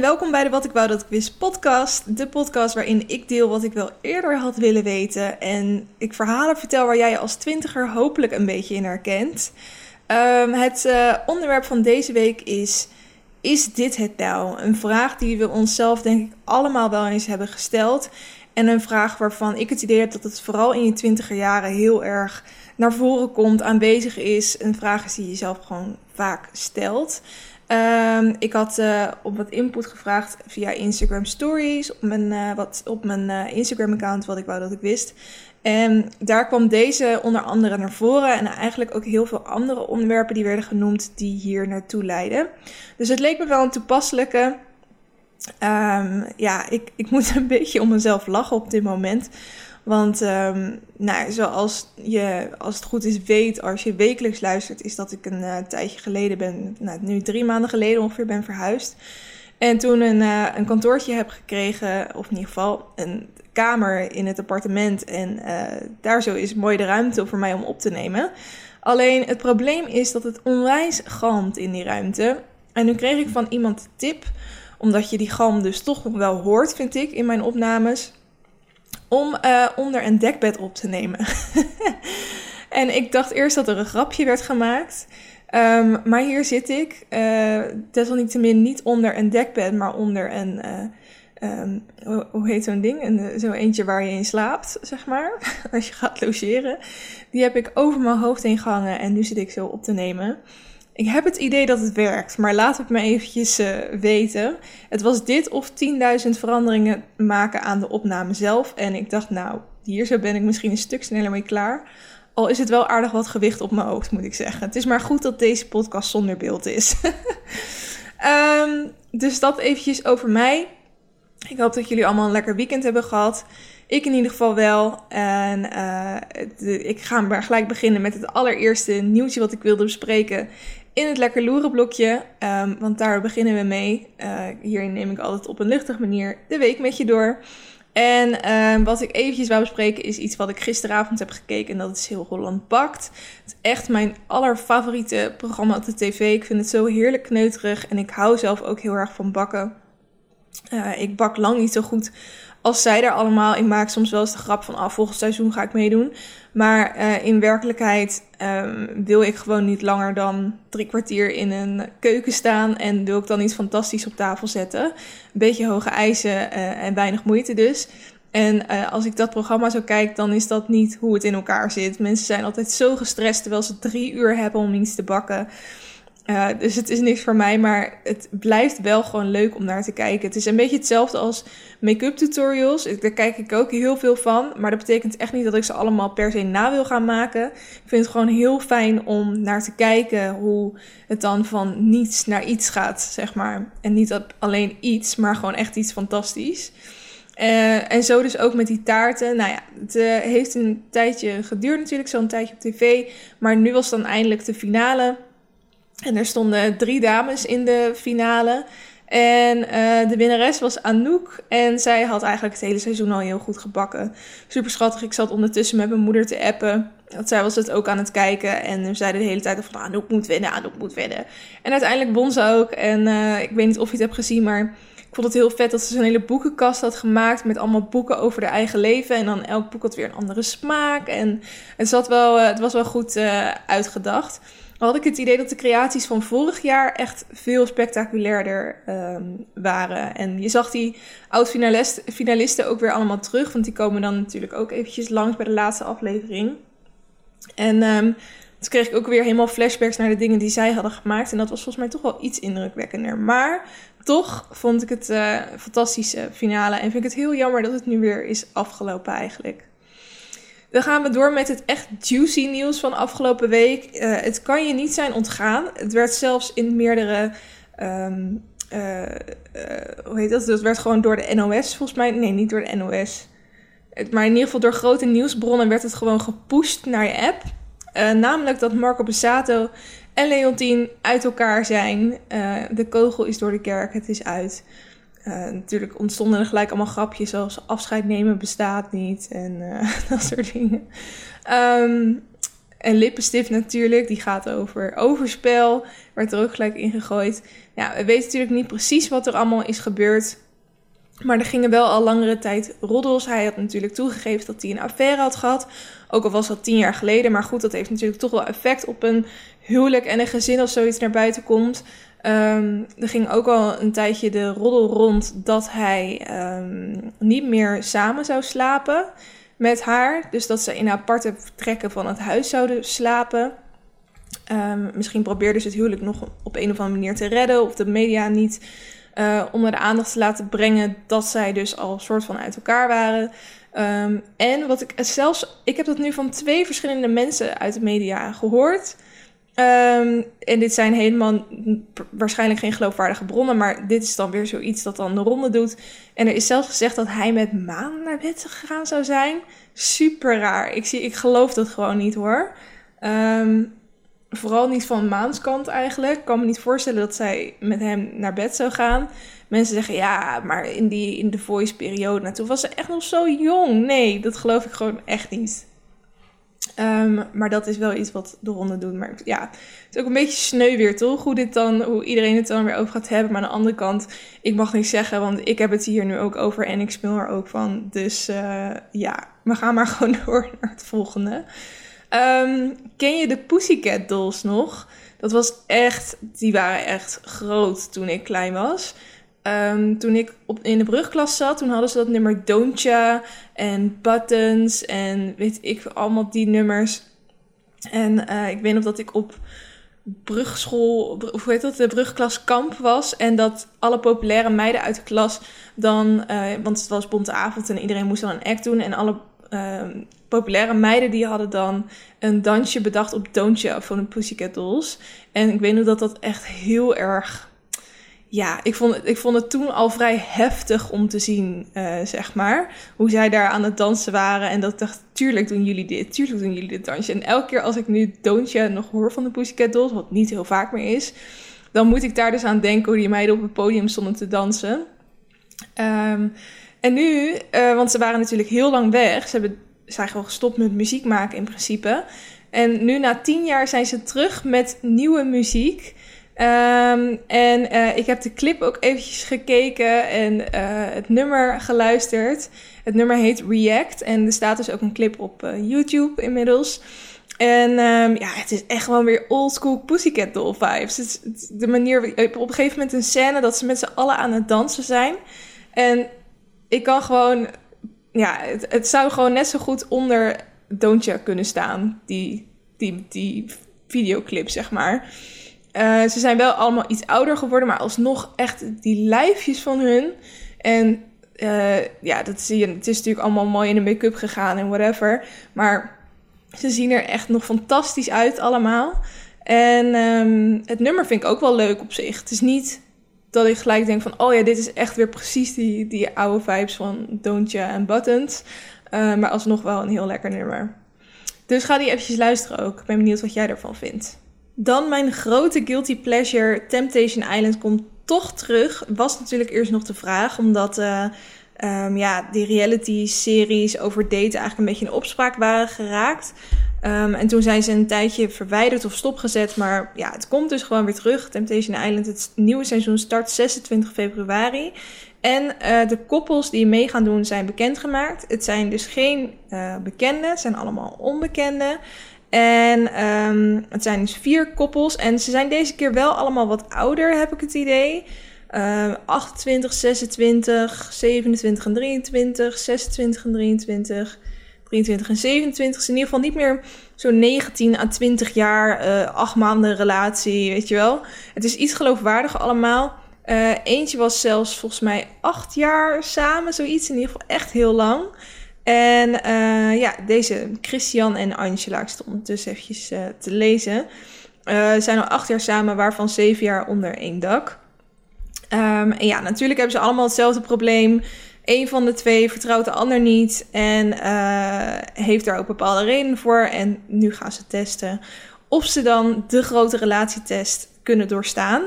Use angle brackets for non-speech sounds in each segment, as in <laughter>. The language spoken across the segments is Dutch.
Welkom bij de Wat ik wou dat ik wist podcast. De podcast waarin ik deel wat ik wel eerder had willen weten. En ik verhalen vertel waar jij je als twintiger hopelijk een beetje in herkent. Um, het uh, onderwerp van deze week is... Is dit het nou? Een vraag die we onszelf denk ik allemaal wel eens hebben gesteld. En een vraag waarvan ik het idee heb dat het vooral in je twintiger jaren heel erg naar voren komt, aanwezig is. Een vraag is die je jezelf gewoon vaak stelt. Um, ik had uh, op wat input gevraagd via Instagram Stories, op mijn, uh, wat, op mijn uh, Instagram-account, wat ik wou dat ik wist. En daar kwam deze onder andere naar voren en eigenlijk ook heel veel andere onderwerpen die werden genoemd die hier naartoe leiden. Dus het leek me wel een toepasselijke. Um, ja, ik, ik moet <laughs> een beetje om mezelf lachen op dit moment. Want um, nou, zoals je, als het goed is, weet, als je wekelijks luistert, is dat ik een uh, tijdje geleden ben, nou, nu drie maanden geleden ongeveer, ben verhuisd. En toen een, uh, een kantoortje heb gekregen, of in ieder geval een kamer in het appartement. En uh, daar zo is mooi de ruimte voor mij om op te nemen. Alleen het probleem is dat het onwijs galmt in die ruimte. En nu kreeg ik van iemand de tip, omdat je die galm dus toch wel hoort, vind ik, in mijn opnames om uh, onder een dekbed op te nemen. <laughs> en ik dacht eerst dat er een grapje werd gemaakt. Um, maar hier zit ik, uh, desalniettemin niet onder een dekbed, maar onder een, uh, um, hoe heet zo'n ding? Een, zo eentje waar je in slaapt, zeg maar, <laughs> als je gaat logeren. Die heb ik over mijn hoofd heen gehangen en nu zit ik zo op te nemen. Ik heb het idee dat het werkt, maar laat het me eventjes uh, weten. Het was dit of 10.000 veranderingen maken aan de opname zelf. En ik dacht, nou, hier zo ben ik misschien een stuk sneller mee klaar. Al is het wel aardig wat gewicht op mijn hoofd, moet ik zeggen. Het is maar goed dat deze podcast zonder beeld is. um, <laughs> dus dat eventjes over mij. Ik hoop dat jullie allemaal een lekker weekend hebben gehad. Ik in ieder geval wel. En de, ik ga maar gelijk beginnen met het allereerste nieuwtje wat ik wilde bespreken in het lekker loeren blokje. Um, want daar beginnen we mee. Uh, hierin neem ik altijd op een luchtige manier de week met je door. En uh, wat ik eventjes wou bespreken is iets wat ik gisteravond heb gekeken. En dat is Heel Holland Bakt. Het is echt mijn allerfavoriete programma op de tv. Ik vind het zo heerlijk kneuterig. En ik hou zelf ook heel erg van bakken. Uh, ik bak lang niet zo goed als zij daar allemaal. Ik maak soms wel eens de grap van af, ah, volgend seizoen ga ik meedoen. Maar uh, in werkelijkheid um, wil ik gewoon niet langer dan drie kwartier in een keuken staan. En wil ik dan iets fantastisch op tafel zetten. Een beetje hoge eisen uh, en weinig moeite dus. En uh, als ik dat programma zo kijk, dan is dat niet hoe het in elkaar zit. Mensen zijn altijd zo gestrest terwijl ze drie uur hebben om iets te bakken. Dus het is niks voor mij, maar het blijft wel gewoon leuk om naar te kijken. Het is een beetje hetzelfde als make-up tutorials. Daar kijk ik ook heel veel van. Maar dat betekent echt niet dat ik ze allemaal per se na wil gaan maken. Ik vind het gewoon heel fijn om naar te kijken hoe het dan van niets naar iets gaat, zeg maar. En niet dat alleen iets, maar gewoon echt iets fantastisch. Uh, en zo dus ook met die taarten. Nou ja, het uh, heeft een tijdje geduurd natuurlijk, zo'n tijdje op tv. Maar nu was dan eindelijk de finale. En er stonden drie dames in de finale. En uh, de winnares was Anouk. En zij had eigenlijk het hele seizoen al heel goed gebakken. Super schattig. Ik zat ondertussen met mijn moeder te appen. Want zij was het ook aan het kijken. En we zeiden de hele tijd van Anouk moet winnen, Anouk moet winnen. En uiteindelijk won ze ook. En uh, ik weet niet of je het hebt gezien, maar ik vond het heel vet dat ze zo'n hele boekenkast had gemaakt. Met allemaal boeken over haar eigen leven. En dan elk boek had weer een andere smaak. En het, zat wel, uh, het was wel goed uitgedacht had ik het idee dat de creaties van vorig jaar echt veel spectaculairder um, waren. En je zag die oud-finalisten ook weer allemaal terug, want die komen dan natuurlijk ook eventjes langs bij de laatste aflevering. En um, toen kreeg ik ook weer helemaal flashbacks naar de dingen die zij hadden gemaakt. En dat was volgens mij toch wel iets indrukwekkender. Maar toch vond ik het een fantastische finale. En vind ik het heel jammer dat het nu weer is afgelopen eigenlijk. Dan gaan we door met het echt juicy nieuws van afgelopen week. Uh, het kan je niet zijn ontgaan. Het werd zelfs in meerdere. Um, uh, uh, hoe heet dat? Het werd gewoon door de NOS volgens mij. Nee, niet door de NOS. Maar in ieder geval door grote nieuwsbronnen werd het gewoon gepusht naar je app. namelijk dat Marco Besato en Leontien uit elkaar zijn. de kogel is door de kerk, het is uit. Uh, natuurlijk ontstonden er gelijk allemaal grapjes zoals afscheid nemen bestaat niet en uh, <laughs> dat soort dingen. Um, En lippenstift natuurlijk, die gaat over overspel. Werd er ook gelijk in gegooid. Ja, we weten natuurlijk niet precies wat er allemaal is gebeurd. Maar er gingen wel al langere tijd roddels. Hij had natuurlijk toegegeven dat hij een affaire had gehad. Ook al was dat tien jaar geleden. Maar goed, dat heeft natuurlijk toch wel effect op een huwelijk en een gezin als zoiets naar buiten komt. Ehm, er ging ook al een tijdje de roddel rond dat hij ehm, niet meer samen zou slapen met haar. Dus dat ze in aparte vertrekken van het huis zouden slapen. Um, misschien probeerde ze het huwelijk nog op een of andere manier te redden. Of de media niet uh, onder de aandacht te laten brengen dat zij dus al soort van uit elkaar waren. En wat ik zelfs, ik heb dat nu van twee verschillende mensen uit de media gehoord. Um, en dit zijn helemaal waarschijnlijk geen geloofwaardige bronnen, maar dit is dan weer zoiets dat dan de ronde doet. En er is zelfs gezegd dat hij met maan naar bed gegaan zou zijn. Super raar. Ik, zie, ik geloof dat gewoon niet hoor. Um, vooral niet van Maans kant eigenlijk. Ik kan me niet voorstellen dat zij met hem naar bed zou gaan. Mensen zeggen ja, maar in, die, in de voice-periode, nou, toen was ze echt nog zo jong. Nee, dat geloof ik gewoon echt niet. Um, maar dat is wel iets wat de ronde doet. Maar ja, het is ook een beetje sneu weer, toch? Hoe, dit dan, hoe iedereen het dan weer over gaat hebben. Maar aan de andere kant, ik mag niet zeggen, want ik heb het hier nu ook over en ik speel er ook van. Dus uh, ja, we gaan maar <laughs> gewoon door naar het volgende. Um, ken je de Pussycat Dolls nog? Dat was echt, die waren echt groot toen ik klein was. Um, toen ik op, in de brugklas zat, toen hadden ze dat nummer Dontja en Buttons en weet ik, allemaal die nummers. En uh, ik weet nog dat ik op brugschool, hoe heet dat, de brugklas kamp was. En dat alle populaire meiden uit de klas dan, uh, want het was bonte avond en iedereen moest dan een act doen. En alle uh, populaire meiden die hadden dan een dansje bedacht op Doontje van de Pussycat Dolls. En ik weet nog dat dat echt heel erg... Ja, ik vond, ik vond het toen al vrij heftig om te zien, uh, zeg maar. Hoe zij daar aan het dansen waren. En dat ik dacht, tuurlijk doen jullie dit, tuurlijk doen jullie dit dansje. En elke keer als ik nu Doontje nog hoor van de Pussycat Dolls, wat niet heel vaak meer is... dan moet ik daar dus aan denken hoe die meiden op het podium stonden te dansen. Um, en nu, uh, want ze waren natuurlijk heel lang weg. Ze hebben, zijn gewoon gestopt met muziek maken in principe. En nu na tien jaar zijn ze terug met nieuwe muziek. Um, en uh, ik heb de clip ook eventjes gekeken en uh, het nummer geluisterd. Het nummer heet React en er staat dus ook een clip op uh, YouTube inmiddels. En um, ja, het is echt gewoon weer old school Pussycat Doll vibes. De manier, op een gegeven moment een scène dat ze met z'n allen aan het dansen zijn. En ik kan gewoon, ja, het, het zou gewoon net zo goed onder Doontje kunnen staan, die, die, die videoclip, zeg maar. Uh, ze zijn wel allemaal iets ouder geworden, maar alsnog echt die lijfjes van hun. En uh, ja, dat zie je. Het is natuurlijk allemaal mooi in de make-up gegaan en whatever. Maar ze zien er echt nog fantastisch uit allemaal. En um, het nummer vind ik ook wel leuk op zich. Het is niet dat ik gelijk denk van, oh ja, dit is echt weer precies die, die oude vibes van Doontje en Buttons. Uh, maar alsnog wel een heel lekker nummer. Dus ga die eventjes luisteren ook. Ik ben benieuwd wat jij ervan vindt. Dan mijn grote guilty pleasure, Temptation Island, komt toch terug. Was natuurlijk eerst nog de vraag, omdat uh, ja, die reality-series over daten eigenlijk een beetje in opspraak waren geraakt. Um, en toen zijn ze een tijdje verwijderd of stopgezet. Maar ja, het komt dus gewoon weer terug. Temptation Island, het nieuwe seizoen start 26 februari. En uh, de koppels die mee gaan doen zijn bekendgemaakt. Het zijn dus geen uh, bekenden, het zijn allemaal onbekenden. En um, het zijn dus vier koppels. En ze zijn deze keer wel allemaal wat ouder, heb ik het idee. Uh, 28, 26, 27 en 23, 26 en 23. 23 en 27 is in ieder geval niet meer zo'n 19 à 20 jaar, uh, acht maanden relatie, weet je wel. Het is iets geloofwaardiger allemaal. Uh, eentje was zelfs volgens mij acht jaar samen, zoiets. In ieder geval echt heel lang. En uh, ja, deze Christian en Angela, ik stond ondertussen eventjes te lezen. zijn al acht jaar samen, waarvan zeven jaar onder één dak. Um, en ja, natuurlijk hebben ze allemaal hetzelfde probleem. Een van de twee vertrouwt de ander niet en heeft daar ook bepaalde redenen voor. En nu gaan ze testen of ze dan de grote relatietest kunnen doorstaan.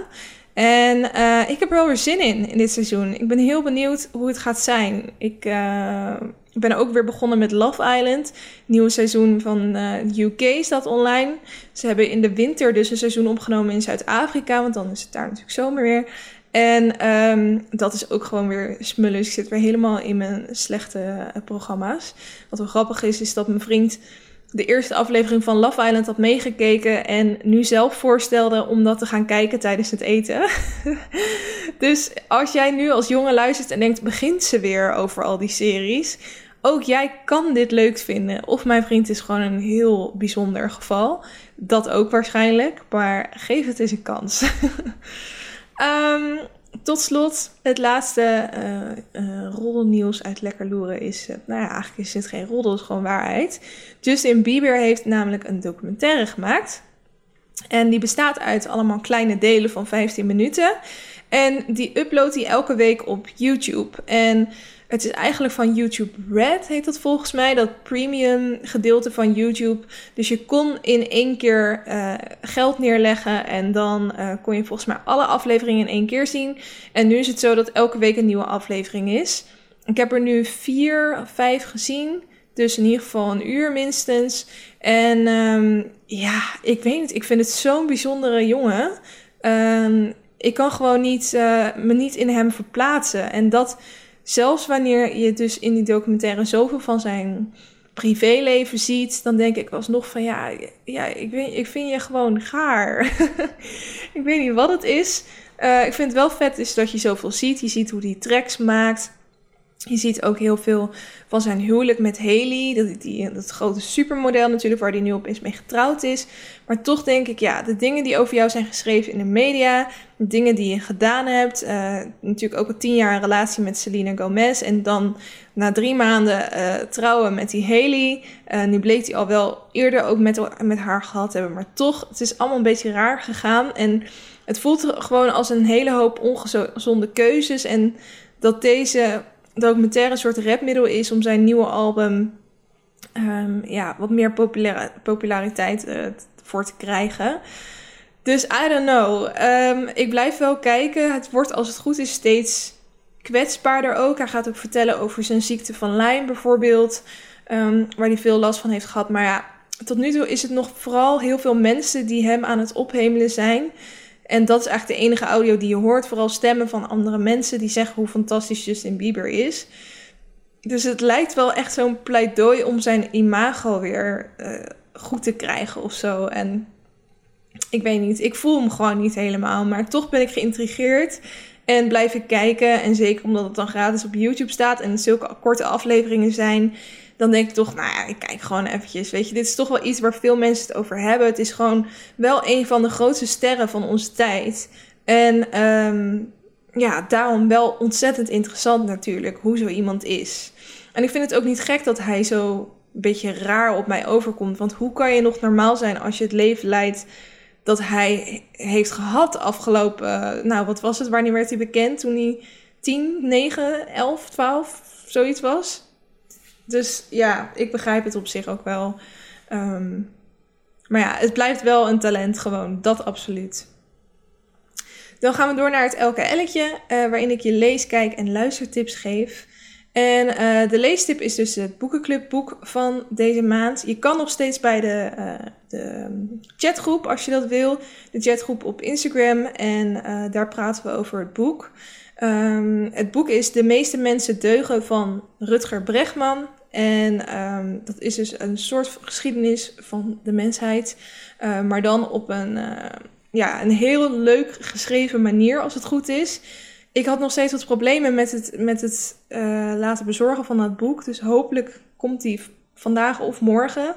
En uh, ik heb er wel weer zin in, in dit seizoen. Ik ben heel benieuwd hoe het gaat zijn. Ik, uh, ik ben ook weer begonnen met Love Island. Nieuwe seizoen van uh, UK staat online. Ze hebben in de winter dus een seizoen opgenomen in Zuid-Afrika, want dan is het daar natuurlijk zomer weer. En um, dat is ook gewoon weer smullen. Dus ik zit weer helemaal in mijn slechte uh, programma's. Wat wel grappig is, is dat mijn vriend de eerste aflevering van Love Island had meegekeken en nu zelf voorstelde om dat te gaan kijken tijdens het eten. <laughs> dus als jij nu als jongen luistert en denkt, begint ze weer over al die series? Ook jij kan dit leuk vinden. Of mijn vriend is gewoon een heel bijzonder geval. Dat ook waarschijnlijk, maar geef het eens een kans. um, <laughs> tot slot, het laatste uh, roddelnieuws uit Lekker Loeren is... Uh, nou ja, eigenlijk is het geen roddel, het is gewoon waarheid. Justin Bieber heeft namelijk een documentaire gemaakt. En die bestaat uit allemaal kleine delen van 15 minuten. En die uploadt hij elke week op YouTube. En het is eigenlijk van YouTube Red, heet dat volgens mij. Dat premium gedeelte van YouTube. Dus je kon in één keer uh, geld neerleggen. En dan uh, kon je volgens mij alle afleveringen in één keer zien. En nu is het zo dat elke week een nieuwe aflevering is. Ik heb er nu vier of vijf gezien. Dus in ieder geval een uur minstens. En um, ja, ik weet het. Ik vind het zo'n bijzondere jongen. Um, ik kan gewoon niet, uh, me niet in hem verplaatsen. En dat zelfs wanneer je dus in die documentaire zoveel van zijn privéleven ziet, dan denk ik alsnog van ja, ja ik, weet, ik vind je gewoon gaar. <laughs> ik weet niet wat het is. Uh, ik vind het wel vet is dat je zoveel ziet. Je ziet hoe hij tracks maakt. Je ziet ook heel veel van zijn huwelijk met Haley. Dat, die, dat grote supermodel natuurlijk, waar hij nu opeens mee getrouwd is. Maar toch denk ik, ja, de dingen die over jou zijn geschreven in de media. De dingen die je gedaan hebt. Uh, natuurlijk ook een tien jaar relatie met Selena Gomez. En dan na drie maanden uh, trouwen met die Haley. Uh, nu bleek hij al wel eerder ook met, met haar gehad hebben. Maar toch, het is allemaal een beetje raar gegaan. En het voelt gewoon als een hele hoop ongezonde keuzes. En dat deze documentaire een soort rapmiddel is om zijn nieuwe album um, ja, wat meer populariteit uh, voor te krijgen. Dus I don't know. Um, ik blijf wel kijken. Het wordt als het goed is steeds kwetsbaarder ook. Hij gaat ook vertellen over zijn ziekte van Lyme bijvoorbeeld. Um, waar hij veel last van heeft gehad. Maar ja, tot nu toe is het nog vooral heel veel mensen die hem aan het ophemelen zijn. En dat is eigenlijk de enige audio die je hoort. Vooral stemmen van andere mensen die zeggen hoe fantastisch Justin Bieber is. Dus het lijkt wel echt zo'n pleidooi om zijn imago weer uh, goed te krijgen of zo. En ik weet niet, ik voel hem gewoon niet helemaal. Maar toch ben ik geïntrigeerd en blijf ik kijken. En zeker omdat het dan gratis op YouTube staat en zulke korte afleveringen zijn dan denk ik toch, nou ja, ik kijk gewoon eventjes. Weet je, dit is toch wel iets waar veel mensen het over hebben. Het is gewoon wel een van de grootste sterren van onze tijd. En um, ja, daarom wel ontzettend interessant natuurlijk hoe zo iemand is. En ik vind het ook niet gek dat hij zo een beetje raar op mij overkomt. Want hoe kan je nog normaal zijn als je het leven leidt dat hij heeft gehad afgelopen... Nou, wat was het? Wanneer werd hij bekend? Toen hij 10, 9, 11, 12, zoiets was? Dus ja, ik begrijp het op zich ook wel. Um, maar ja, het blijft wel een talent gewoon. Dat absoluut. Dan gaan we door naar het LKL'tje, uh, waarin ik je lees, kijk en luistertips geef. En uh, de leestip is dus het boekenclubboek van deze maand. Je kan nog steeds bij de, uh, de chatgroep, als je dat wil. De chatgroep op Instagram. En daar praten we over het boek. Um, het boek is De meeste mensen deugen van Rutger Bregman. En um, dat is dus een soort geschiedenis van de mensheid, uh, maar dan op een, uh, ja, een heel leuk geschreven manier, als het goed is. Ik had nog steeds wat problemen met het, met het uh, laten bezorgen van dat boek. Dus hopelijk komt die vandaag of morgen.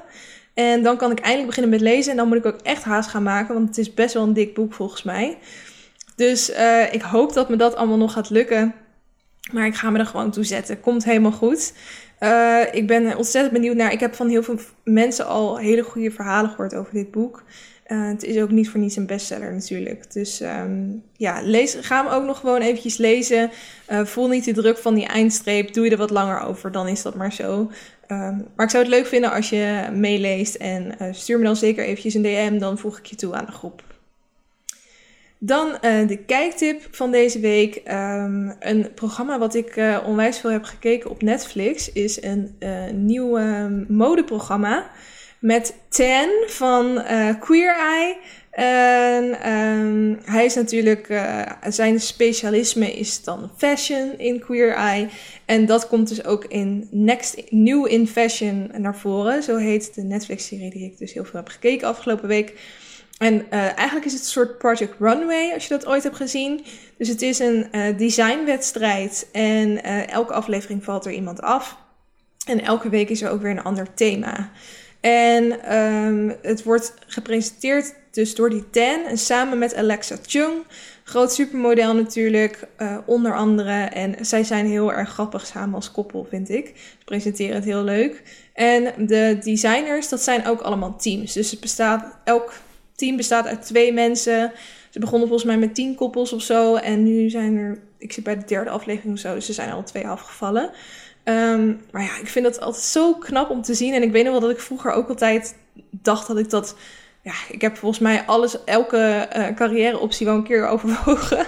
En dan kan ik eindelijk beginnen met lezen. En dan moet ik ook echt haast gaan maken, want het is best wel een dik boek volgens mij. Dus ik hoop dat me dat allemaal nog gaat lukken. Maar ik ga me er gewoon toe zetten. Komt helemaal goed. Uh, ik ben ontzettend benieuwd naar. Ik heb van heel veel mensen al hele goede verhalen gehoord over dit boek. Uh, het is ook niet voor niets een bestseller natuurlijk. Dus um, ja, lees, ga hem ook nog gewoon eventjes lezen. Uh, voel niet de druk van die eindstreep. Doe je er wat langer over, dan is dat maar zo. Um, maar ik zou het leuk vinden als je meeleest. En stuur me dan zeker eventjes een DM, dan voeg ik je toe aan de groep. Dan uh, de kijktip van deze week. Um, een programma wat ik uh, onwijs veel heb gekeken op Netflix is een uh, nieuw modeprogramma met Tan van Queer Eye. En um, hij is natuurlijk, zijn specialisme is dan fashion in Queer Eye. En dat komt dus ook in Next New in Fashion naar voren. Zo heet de Netflix-serie die ik dus heel veel heb gekeken afgelopen week. En uh, eigenlijk is het een soort Project Runway, als je dat ooit hebt gezien. Dus het is een uh, designwedstrijd en uh, elke aflevering valt er iemand af. En elke week is er ook weer een ander thema. En um, het wordt gepresenteerd dus door die Ten en samen met Alexa Chung. Groot supermodel natuurlijk, onder andere. En zij zijn heel erg grappig samen als koppel, vind ik. Ze presenteren het heel leuk. En de designers, dat zijn ook allemaal teams. Dus het bestaat elk team bestaat uit twee mensen. Ze begonnen volgens mij met tien koppels of zo. En nu zijn er, ik zit bij de derde aflevering of zo, dus er zijn al twee afgevallen. Um, maar ja, ik vind dat altijd zo knap om te zien. En ik weet nog wel dat ik vroeger ook altijd dacht dat ik dat. Ja, ik heb volgens mij alles, elke uh, carrièreoptie wel een keer <laughs> overwogen.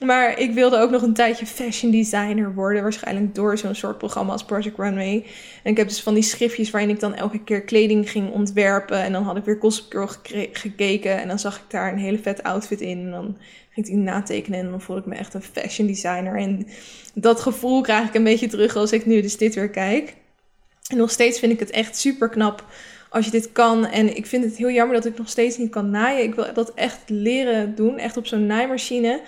Maar ik wilde ook nog een tijdje fashion designer worden. Waarschijnlijk door zo'n soort programma als Project Runway. En ik heb dus van die schriftjes waarin ik dan elke keer kleding ging ontwerpen. En dan had ik weer Gossip gekeken. En dan zag ik daar een hele vet outfit in. En dan ging ik die natekenen. En dan voelde ik me echt een fashion designer. En dat gevoel krijg ik een beetje terug als ik nu dus dit weer kijk. En nog steeds vind ik het echt super knap als je dit kan. En ik vind het heel jammer dat ik nog steeds niet kan naaien. Ik wil dat echt leren doen. Echt op zo'n naaimachine.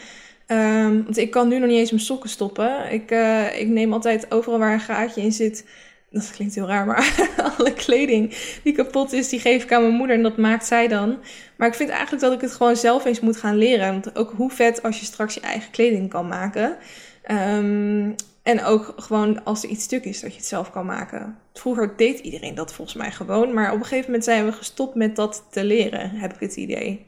Um, want ik kan nu nog niet eens mijn sokken stoppen. Ik, uh, ik neem altijd overal waar een gaatje in zit. Dat klinkt heel raar, maar <laughs> alle kleding die kapot is, die geef ik aan mijn moeder en dat maakt zij dan. Maar ik vind eigenlijk dat ik het gewoon zelf eens moet gaan leren. Want ook hoe vet als je straks je eigen kleding kan maken. Um, en ook gewoon als er iets stuk is, dat je het zelf kan maken. Vroeger deed iedereen dat volgens mij gewoon. Maar op een gegeven moment zijn we gestopt met dat te leren, heb ik het idee.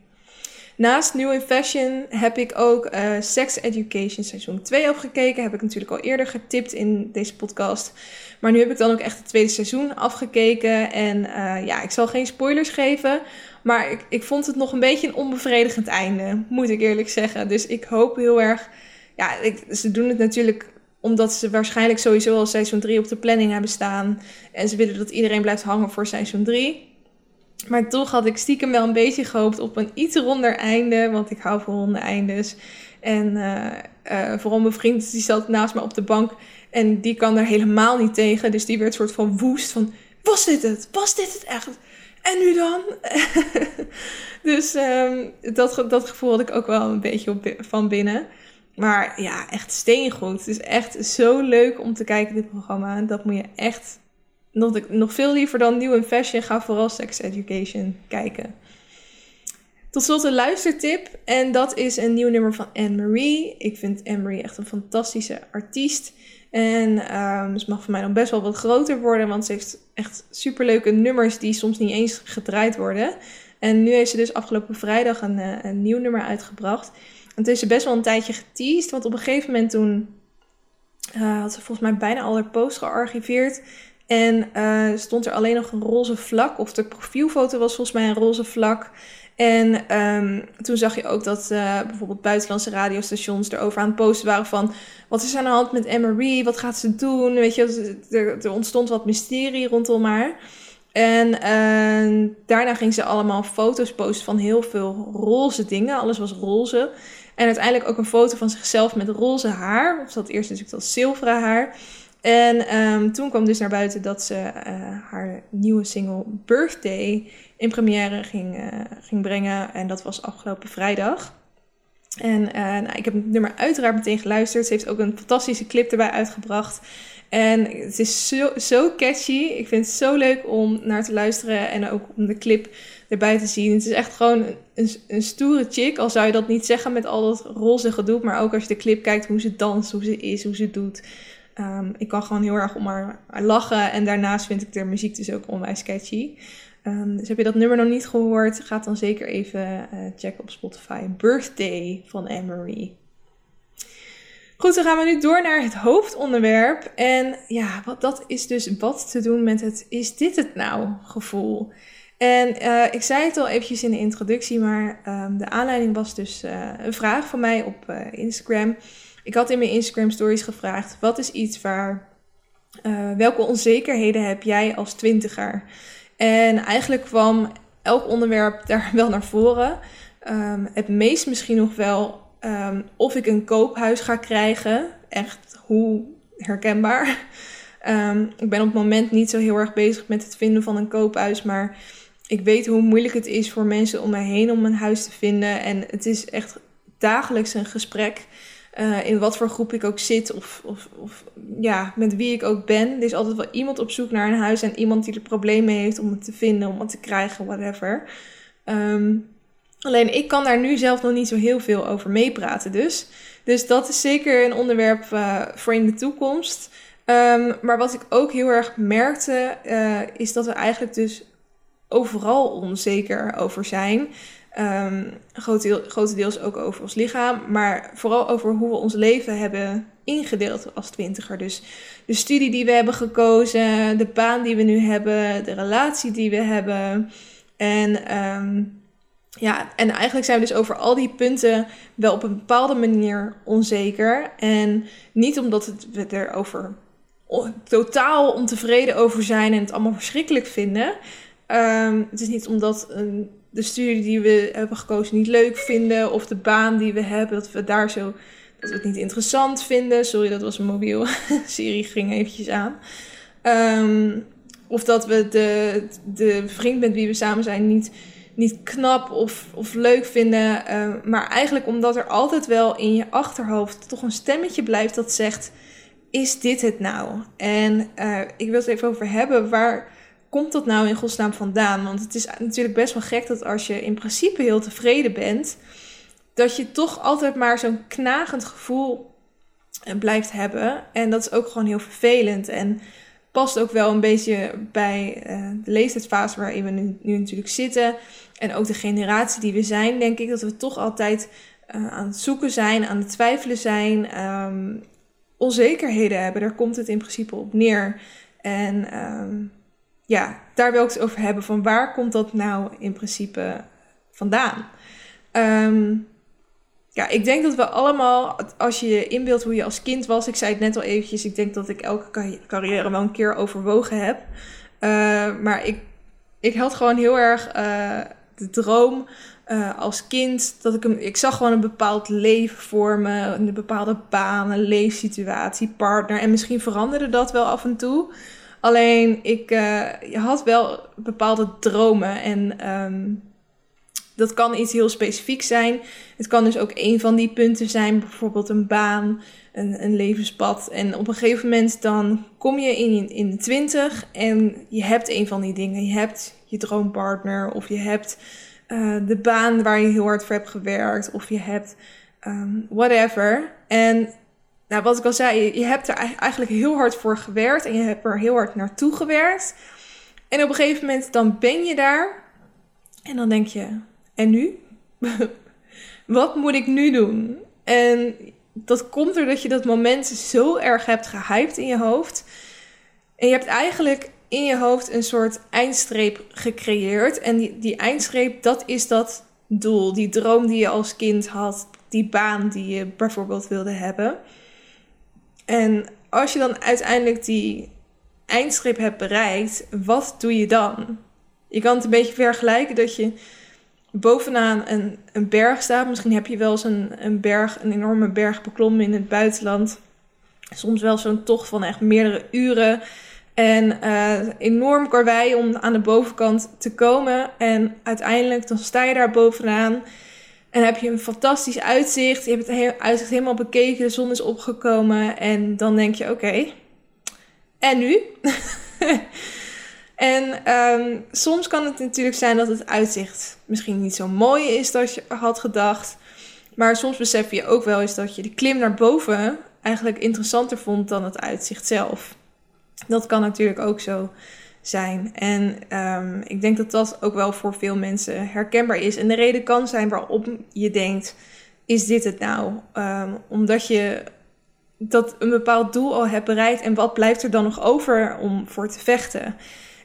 Naast New in Fashion heb ik ook uh, Sex Education seizoen 2 afgekeken. Heb ik natuurlijk al eerder getipt in deze podcast. Maar nu heb ik dan ook echt het tweede seizoen afgekeken. En uh, ja, ik zal geen spoilers geven. Maar ik, ik vond het nog een beetje een onbevredigend einde, moet ik eerlijk zeggen. Dus ik hoop heel erg. Ja, ze doen het natuurlijk omdat ze waarschijnlijk sowieso al seizoen 3 op de planning hebben staan. En ze willen dat iedereen blijft hangen voor seizoen 3. Maar toch had ik stiekem wel een beetje gehoopt op een iets ronder einde. Want ik hou van ronde eindes. En uh, uh, vooral mijn vriend, die zat naast me op de bank. En die kan er helemaal niet tegen. Dus die werd soort van woest van... Was dit het? Was dit het echt? En nu dan? <laughs> dus um, dat, dat gevoel had ik ook wel een beetje van binnen. Maar ja, echt steengoed. Het is echt zo leuk om te kijken, dit programma. Dat moet je echt nog, veel liever dan nieuw in fashion, ga vooral sex education kijken. Tot slot een luistertip. En dat is een nieuw nummer van Anne-Marie. Ik vind Anne-Marie echt een fantastische artiest. En um, ze mag voor mij nog best wel wat groter worden. Want ze heeft echt superleuke nummers die soms niet eens gedraaid worden. En nu heeft ze dus afgelopen vrijdag een, eh, een nieuw nummer uitgebracht. En het is best wel een tijdje geteased. Want op een gegeven moment toen uh, had ze volgens mij bijna al haar post gearchiveerd. En uh, stond er alleen nog een roze vlak. Of de profielfoto was volgens mij een roze vlak. En um, toen zag je ook dat uh, bijvoorbeeld buitenlandse radiostations erover aan het posten waren van... Wat is aan de hand met Emery? Wat gaat ze doen? Weet je, er, er ontstond wat mysterie rondom haar. En uh, daarna ging ze allemaal foto's posten van heel veel roze dingen. Alles was roze. En uiteindelijk ook een foto van zichzelf met roze haar. Of dat eerst natuurlijk dat zilveren haar. En um, toen kwam dus naar buiten dat ze uh, haar nieuwe single Birthday in première ging, uh, ging brengen. En dat was afgelopen vrijdag. En uh, nou, ik heb het nummer uiteraard meteen geluisterd. Ze heeft ook een fantastische clip erbij uitgebracht. En het is zo, zo catchy. Ik vind het zo leuk om naar te luisteren en ook om de clip erbij te zien. Het is echt gewoon een, een stoere chick. Al zou je dat niet zeggen met al dat roze gedoe. Maar ook als je de clip kijkt, hoe ze danst, hoe ze is, hoe ze doet. Um, ik kan gewoon heel erg om haar lachen. En daarnaast vind ik de muziek dus ook onwijs catchy. Um, dus heb je dat nummer nog niet gehoord? Ga dan zeker even uh, checken op Spotify. Birthday van Anne-Marie. Goed, dan gaan we nu door naar het hoofdonderwerp. En ja, wat, dat is dus wat te doen met het is dit het nou gevoel. En uh, ik zei het al eventjes in de introductie, maar um, de aanleiding was dus uh, een vraag van mij op Instagram. Ik had in mijn Instagram stories gevraagd: wat is iets waar. welke onzekerheden heb jij als twintiger? En eigenlijk kwam elk onderwerp <laughs> daar wel naar voren. Um, het meest misschien nog wel um, of ik een koophuis ga krijgen. Echt hoe herkenbaar. Um, ik ben op het moment niet zo heel erg bezig met het vinden van een koophuis, maar ik weet hoe moeilijk het is voor mensen om mij heen om een huis te vinden. En het is echt dagelijks een gesprek. Uh, in wat voor groep ik ook zit of, of, of, ja, met wie ik ook ben. Er is altijd wel iemand op zoek naar een huis en iemand die er problemen heeft om het te vinden, om het te krijgen, whatever. Um, alleen ik kan daar nu zelf nog niet zo heel veel over meepraten dus. Dus dat is zeker een onderwerp uh, voor in de toekomst. Um, maar wat ik ook heel erg merkte, uh, is dat we eigenlijk dus overal onzeker over zijn. Um, grotendeels ook over ons lichaam, maar vooral over hoe we ons leven hebben ingedeeld als twintiger. Dus de studie die we hebben gekozen, de baan die we nu hebben, de relatie die we hebben. En, um, ja, en eigenlijk zijn we dus over al die punten wel op een bepaalde manier onzeker. En niet omdat het, we erover totaal ontevreden over zijn en het allemaal verschrikkelijk vinden. Um, het is niet omdat een, de studie die we hebben gekozen niet leuk vinden. Of de baan die we hebben, dat we daar zo. Dat we het niet interessant vinden. Sorry, dat was een mobiel. <laughs> Siri ging eventjes aan. Um, of dat we de, de vriend met wie we samen zijn niet, niet knap of, of leuk vinden. Uh, maar eigenlijk omdat er altijd wel in je achterhoofd toch een stemmetje blijft dat zegt: Is dit het nou? En uh, ik wil het even over hebben. Waar komt dat nou in godsnaam vandaan? Want het is natuurlijk best wel gek dat als je in principe heel tevreden bent, dat je toch altijd maar zo'n knagend gevoel eh, blijft hebben. En dat is ook gewoon heel vervelend. En past ook wel een beetje bij uh, de leeftijdsfase waarin we nu, nu, natuurlijk zitten. En ook de generatie die we zijn, denk ik dat we toch altijd uh, aan het zoeken zijn, aan het twijfelen zijn. Um, onzekerheden hebben, daar komt het in principe op neer. En um, ja, daar wil ik het over hebben. Van waar komt dat nou in principe vandaan? Um, ja, ik denk dat we allemaal, als je je inbeeldt hoe je als kind was, ik zei het net al eventjes, ik denk dat ik elke carrière wel een keer overwogen heb. Uh, maar ik, ik had gewoon heel erg uh, de droom uh, als kind dat ik een, ik zag gewoon een bepaald leven voor me, een bepaalde baan, een leefsituatie, partner. En misschien veranderde dat wel af en toe. Alleen ik uh, had wel bepaalde dromen en um, dat kan iets heel specifieks zijn. Het kan dus ook een van die punten zijn, bijvoorbeeld een baan, een, een levenspad. En op een gegeven moment dan kom je in, in de twintig en je hebt een van die dingen. Je hebt je droompartner of je hebt uh, de baan waar je heel hard voor hebt gewerkt of je hebt um, whatever. En nou, wat ik al zei, je hebt er eigenlijk heel hard voor gewerkt en je hebt er heel hard naartoe gewerkt. En op een gegeven moment dan ben je daar en dan denk je, en nu? <laughs> wat moet ik nu doen? En dat komt doordat je dat moment zo erg hebt gehyped in je hoofd. En je hebt eigenlijk in je hoofd een soort eindstreep gecreëerd. En die, die eindstreep, dat is dat doel, die droom die je als kind had, die baan die je bijvoorbeeld wilde hebben. En als je dan uiteindelijk die eindstreep hebt bereikt, wat doe je dan? Je kan het een beetje vergelijken dat je bovenaan een, een berg staat. Misschien heb je wel eens een, berg, een enorme berg beklommen in het buitenland. Soms wel zo'n tocht van echt meerdere uren. En uh, enorm karwei om aan de bovenkant te komen. En uiteindelijk dan sta je daar bovenaan. En heb je een fantastisch uitzicht. Je hebt het uitzicht helemaal bekeken. De zon is opgekomen. En dan denk je: oké, en nu? <laughs> en um, soms kan het natuurlijk zijn dat het uitzicht misschien niet zo mooi is als je had gedacht. Maar soms besef je ook wel eens dat je de klim naar boven eigenlijk interessanter vond dan het uitzicht zelf. Dat kan natuurlijk ook zo zijn. En um, ik denk dat dat ook wel voor veel mensen herkenbaar is. En de reden kan zijn waarom je denkt: is dit het nou? Um, omdat je dat een bepaald doel al hebt bereikt en wat blijft er dan nog over om voor te vechten?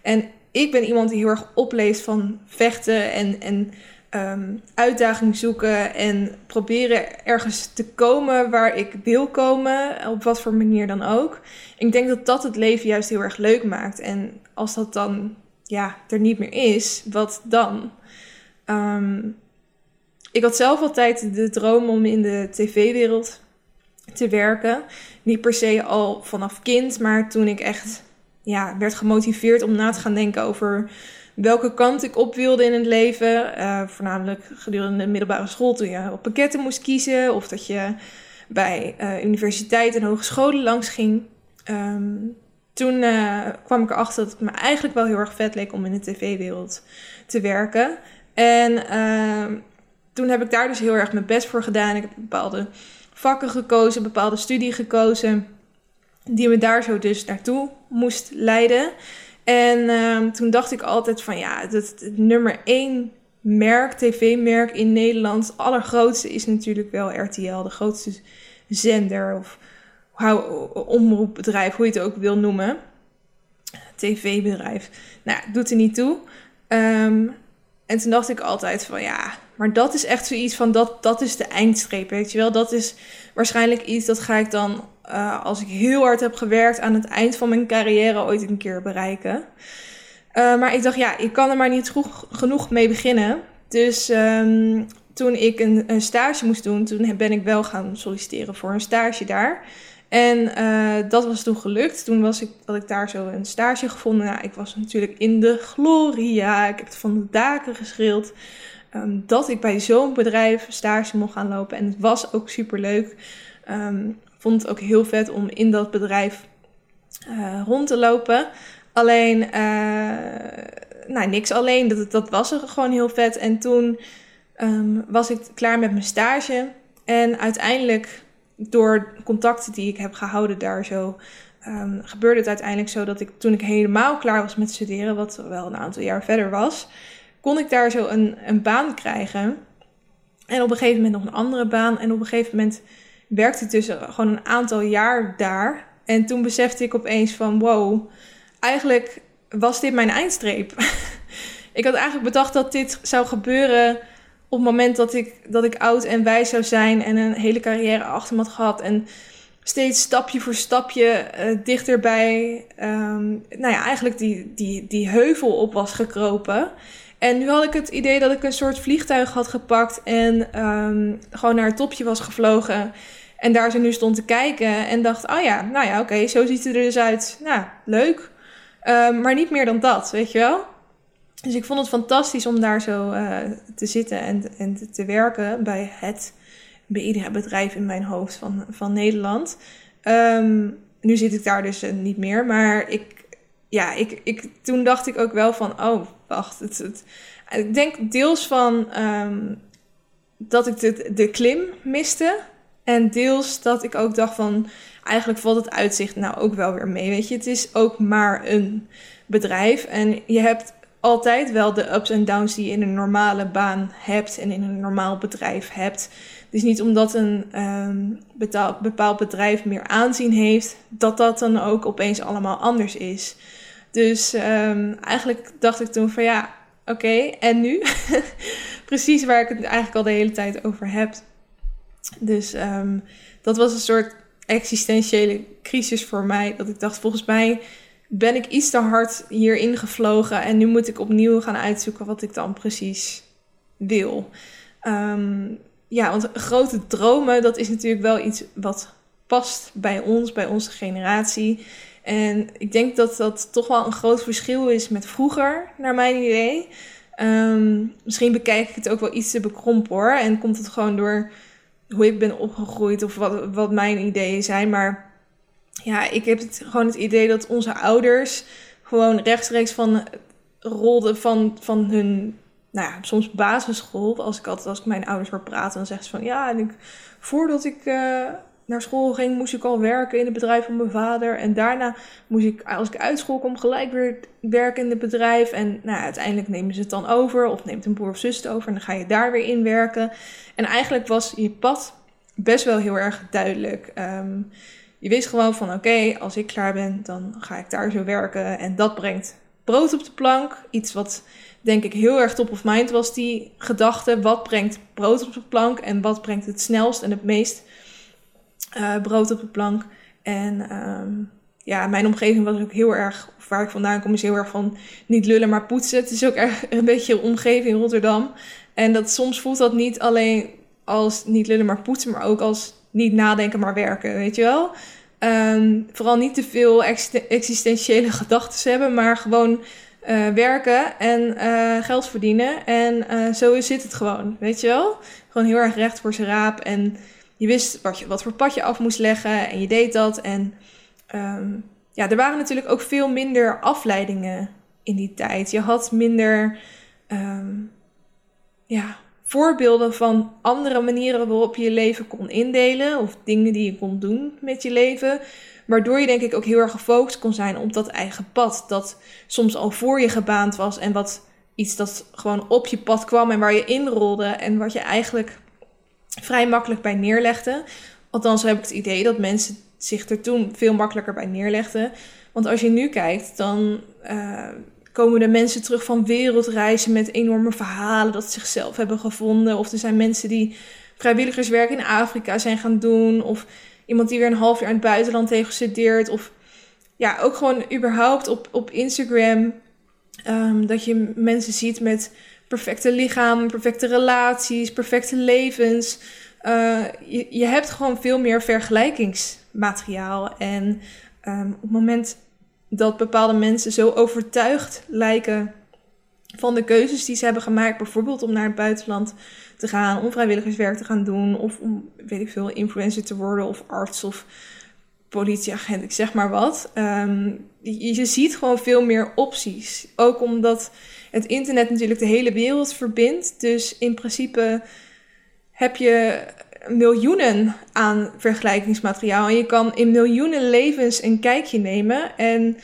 En ik ben iemand die heel erg opleest van vechten en, en um, uitdaging zoeken en proberen ergens te komen waar ik wil komen, op wat voor manier dan ook. Ik denk dat dat het leven juist heel erg leuk maakt. En als dat dan ja, er niet meer is, wat dan? Um, ik had zelf altijd de droom om in de tv-wereld te werken. Niet per se al vanaf kind, maar toen ik echt ja, werd gemotiveerd om na te gaan denken over welke kant ik op wilde in het leven. Uh, voornamelijk gedurende de middelbare school, toen je op pakketten moest kiezen. Of dat je bij uh, universiteit en hogescholen langs ging. Um, toen uh, kwam ik erachter dat het me eigenlijk wel heel erg vet leek om in de tv-wereld te werken. En ehm, toen heb ik daar dus heel erg mijn best voor gedaan. Ik heb bepaalde vakken gekozen, bepaalde studie gekozen, die me daar zo dus naartoe moest leiden. En uh, toen dacht ik altijd van ja, het, nummer één merk, tv-merk in Nederland, het allergrootste is natuurlijk wel RTL, de grootste zender of omroepbedrijf, hoe je het ook wil noemen. TV-bedrijf. Nou, doet er niet toe. Um, en toen dacht ik altijd van ja, maar dat is echt zoiets van dat, dat is de eindstreep, weet je wel. Dat is waarschijnlijk iets dat ga ik dan, uh, als ik heel hard heb gewerkt, aan het eind van mijn carrière ooit een keer bereiken. Uh, maar ik dacht ja, ik kan er maar niet genoeg mee beginnen. Dus um, toen ik een, een stage moest doen, toen ben ik wel gaan solliciteren voor een stage daar. En uh, dat was toen gelukt. Toen was ik, had ik daar zo een stage gevonden. Nou, ik was natuurlijk in de gloria. Ik heb het van de daken geschreeuwd. Um, dat ik bij zo'n bedrijf stage mocht gaan lopen. En het was ook super leuk. Um, vond het ook heel vet om in dat bedrijf uh, rond te lopen. Alleen, uh, nou, niks alleen. Dat, dat was er gewoon heel vet. En toen um, was ik klaar met mijn stage. En uiteindelijk door contacten die ik heb gehouden daar zo, um, gebeurde het uiteindelijk zo dat ik toen ik helemaal klaar was met studeren, wat wel een aantal jaar verder was, kon ik daar zo een, een baan krijgen. En op een gegeven moment nog een andere baan. En op een gegeven moment werkte dus gewoon een aantal jaar daar. En toen besefte ik opeens van wow, eigenlijk was dit mijn eindstreep. <laughs> ik had eigenlijk bedacht dat dit zou gebeuren op het moment dat ik, dat ik oud en wijs zou zijn en een hele carrière achter me had gehad en steeds stapje voor stapje uh, dichterbij, um, nou ja, eigenlijk die, die, die heuvel op was gekropen. En nu had ik het idee dat ik een soort vliegtuig had gepakt en um, gewoon naar het topje was gevlogen. En daar zo nu stond te kijken en dacht, oh ja, nou ja, oké, zo ziet het er dus uit. Nou, leuk. Um, maar niet meer dan dat, weet je wel? Dus ik vond het fantastisch om daar zo uh, te zitten en, en te werken bij het bedrijf in mijn hoofd van, van Nederland. Um, nu zit ik daar dus uh, niet meer, maar ik, ja, ik, ik, toen dacht ik ook wel van, oh, wacht, het, het, ik denk deels van um, dat ik de, de klim miste. En deels dat ik ook dacht van, eigenlijk valt het uitzicht nou ook wel weer mee. Weet je, het is ook maar een bedrijf. En je hebt altijd wel de ups en downs die je in een normale baan hebt en in een normaal bedrijf hebt. Dus niet omdat een um, bepaald bedrijf meer aanzien heeft, dat dat dan ook opeens allemaal anders is. Dus um, eigenlijk dacht ik toen van ja, oké, en nu? <laughs> Precies waar ik het eigenlijk al de hele tijd over heb. Dus um, dat was een soort existentiële crisis voor mij. Dat ik dacht, volgens mij ben ik iets te hard hierin gevlogen en nu moet ik opnieuw gaan uitzoeken wat ik dan precies wil. Um, ja, want grote dromen, dat is natuurlijk wel iets wat past bij ons, bij onze generatie. En ik denk dat dat toch wel een groot verschil is met vroeger, naar mijn idee. Um, misschien bekijk ik het ook wel iets te bekrompen hoor. En komt het gewoon door hoe ik ben opgegroeid of wat, wat mijn ideeën zijn. Maar ja, ik heb gewoon het idee dat onze ouders gewoon rechtstreeks van rolden van, van hun, nou ja, soms basisschool. Als ik altijd, als ik mijn ouders hoor praten, dan zeggen ze van ja, en ik, voordat ik uh, naar school ging, moest ik al werken in het bedrijf van mijn vader. En daarna moest ik, als ik uit school kom, gelijk weer werken in het bedrijf. En nou, uiteindelijk nemen ze het dan over, of neemt een broer of zus het over en dan ga je daar weer in werken. En eigenlijk was je pad best wel heel erg duidelijk. Um, je wist gewoon van oké, als ik klaar ben, dan ga ik daar zo werken. En dat brengt brood op de plank. Iets wat denk ik heel erg top of mind was, die gedachte. Wat brengt brood op de plank en wat brengt het snelst en het meest uh, brood op de plank? En ehm, ja, mijn omgeving was ook heel erg, waar ik vandaan kom, is heel erg van niet lullen, maar poetsen. Het is ook erg <laughs> een beetje omgeving in Rotterdam. En dat soms voelt dat niet alleen als niet lullen, maar poetsen, maar ook als niet nadenken, maar werken, weet je wel? Ehm, vooral niet te veel existentiële <laughs> gedachten hebben, maar gewoon uh, werken en uh, geld verdienen. En zo zit het gewoon, weet je wel? Gewoon heel erg recht voor zijn raap. En je wist wat, wat voor pad je af moest leggen en je deed dat. En um, ja, er waren natuurlijk ook veel minder afleidingen in die tijd. Je had minder um, ja, voorbeelden van andere manieren waarop je je leven kon indelen. Of dingen die je kon doen met je leven. Waardoor je denk ik ook heel erg gefocust kon zijn op dat eigen pad. Dat soms al voor je gebaand was. En wat iets dat gewoon op je pad kwam en waar je inrolde. En wat je eigenlijk vrij makkelijk bij neerlegde. Althans heb ik het idee dat mensen zich er toen veel makkelijker bij neerlegden. Want als je nu kijkt, dan uh, komen er mensen terug van wereldreizen met enorme verhalen dat ze zichzelf hebben gevonden. Of er zijn mensen die vrijwilligerswerk in Afrika zijn gaan doen. Of iemand die weer een half jaar in het buitenland heeft gestudeerd. Of ja, ook gewoon überhaupt op, op Instagram. Um, dat je mensen ziet met perfecte lichaam, perfecte relaties, perfecte levens. Uh, je, je hebt gewoon veel meer vergelijkingsmateriaal. En um, op het moment dat bepaalde mensen zo overtuigd lijken van de keuzes die ze hebben gemaakt, bijvoorbeeld om naar het buitenland te gaan, om vrijwilligerswerk te gaan doen, of om, weet ik veel, influencer te worden, of arts of politieagent, ik zeg maar wat. Je, je ziet gewoon veel meer opties. Ook omdat het internet natuurlijk de hele wereld verbindt. Dus in principe heb je miljoenen aan vergelijkingsmateriaal. En je kan in miljoenen levens een kijkje nemen. En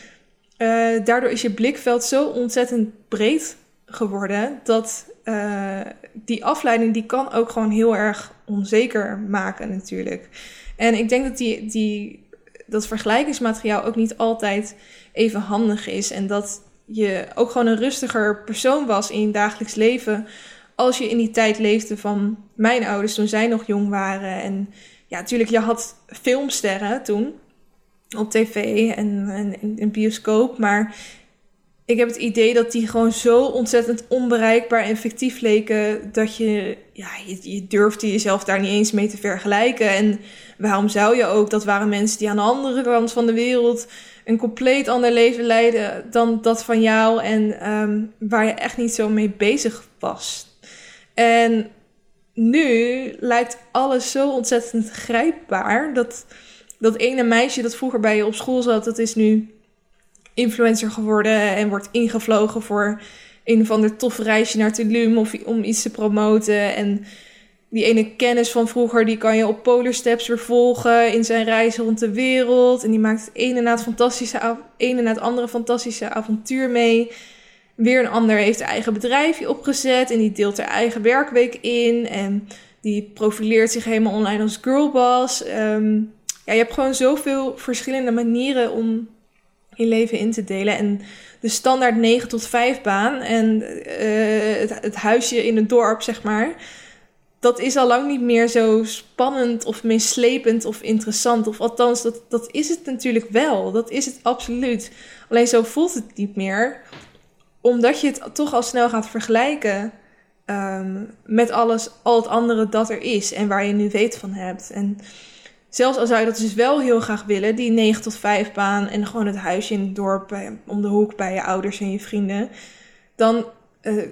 uh, daardoor is je blikveld zo ontzettend breed geworden dat uh, die afleiding die kan ook gewoon heel erg onzeker maken natuurlijk. En ik denk dat die, die, dat vergelijkingsmateriaal ook niet altijd even handig is. En dat je ook gewoon een rustiger persoon was in je dagelijks leven als je in die tijd leefde van mijn ouders toen zij nog jong waren. En ja, natuurlijk, je had filmsterren toen op tv en, in bioscoop. Maar ik heb het idee dat die gewoon zo ontzettend onbereikbaar en fictief leken. Dat je, ja, je, je durfde jezelf daar niet eens mee te vergelijken. En waarom zou je ook? Dat waren mensen die aan de andere kant van de wereld een compleet ander leven leiden dan dat van jou. En um, waar je echt niet zo mee bezig was. En nu lijkt alles zo ontzettend grijpbaar. Dat, dat ene meisje dat vroeger bij je op school zat, dat is nu influencer geworden en wordt ingevlogen voor een of ander tof reisje naar Tulum of om iets te promoten. En die ene kennis van vroeger, die kan je op Polar Steps weer volgen in zijn reis rond de wereld. En die maakt het ene na het, fantastische, het andere fantastische avontuur mee. Weer een ander heeft eigen bedrijfje opgezet en die deelt haar eigen werkweek in. En die profileert zich helemaal online als girlboss. Um, ja, je hebt gewoon zoveel verschillende manieren om je leven in te delen. En de standaard 9 tot 5 baan en uh, het, het, huisje in het dorp, zeg maar. Dat is al lang niet meer zo spannend of meeslepend of interessant. Of althans, dat, dat is het natuurlijk wel. Dat is het absoluut. Alleen zo voelt het niet meer omdat je het toch al snel gaat vergelijken um, met alles, al het andere dat er is en waar je nu weet van hebt. En zelfs al zou je dat dus wel heel graag willen, die 9 tot 5 baan en gewoon het huisje in het dorp om de hoek bij je ouders en je vrienden, dan, uh,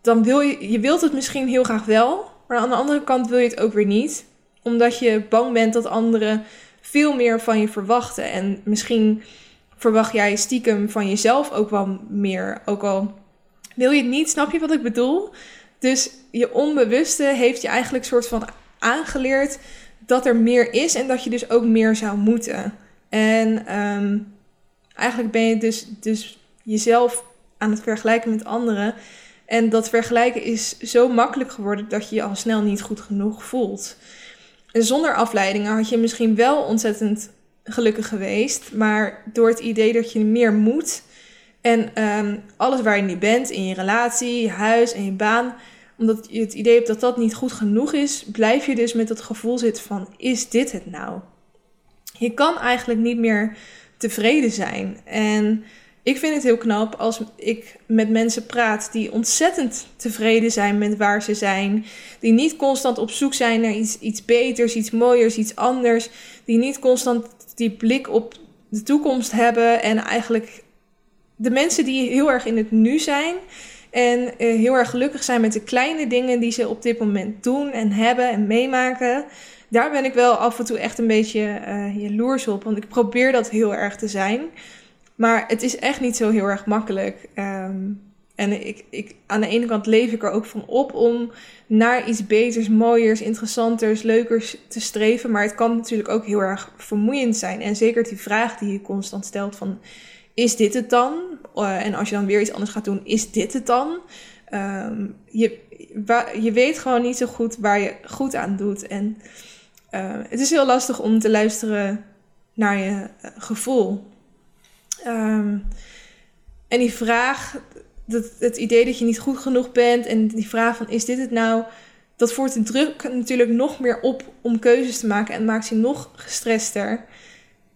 dan wil je, je wilt het misschien heel graag wel, maar aan de andere kant wil je het ook weer niet, omdat je bang bent dat anderen veel meer van je verwachten en misschien verwacht jij stiekem van jezelf ook wel meer. Ook al wil je het niet, snap je wat ik bedoel? Dus je onbewuste heeft je eigenlijk soort van aangeleerd dat er meer is en dat je dus ook meer zou moeten. En um, eigenlijk ben je dus, dus jezelf aan het vergelijken met anderen. En dat vergelijken is zo makkelijk geworden dat je je al snel niet goed genoeg voelt. En zonder afleidingen had je misschien wel ontzettend gelukkig geweest. Maar door het idee dat je meer moet En ehm, alles waar je nu bent, in je relatie, je huis en je baan, omdat je het idee hebt dat dat niet goed genoeg is, blijf je dus met dat gevoel zitten van: is dit het nou? Je kan eigenlijk niet meer tevreden zijn. En ik vind het heel knap als ik met mensen praat die ontzettend tevreden zijn met waar ze zijn. Die niet constant op zoek zijn naar iets, iets beters, iets mooiers, iets anders. Die niet constant die blik op de toekomst hebben. En eigenlijk de mensen die heel erg in het nu zijn. En eh, heel erg gelukkig zijn met de kleine dingen die ze op dit moment doen en hebben en meemaken. Daar ben ik wel af en toe echt een beetje uh, jaloers op. Want ik probeer dat heel erg te zijn. Maar het is echt niet zo heel erg makkelijk. Ehm, en ik, ik, aan de ene kant leef ik er ook van op om naar iets beters, mooiers, interessanters, leukers te streven. Maar het kan natuurlijk ook heel erg vermoeiend zijn. En zeker die vraag die je constant stelt van, is dit het dan? Uh, en als je dan weer iets anders gaat doen, is dit het dan? Um, je, je weet gewoon niet zo goed waar je goed aan doet. En uh, het is heel lastig om te luisteren naar je uh, gevoel. Um, en die vraag, dat, het idee dat je niet goed genoeg bent en die vraag van is dit het nou, dat voert de druk natuurlijk nog meer op om keuzes te maken en maakt je nog gestrester.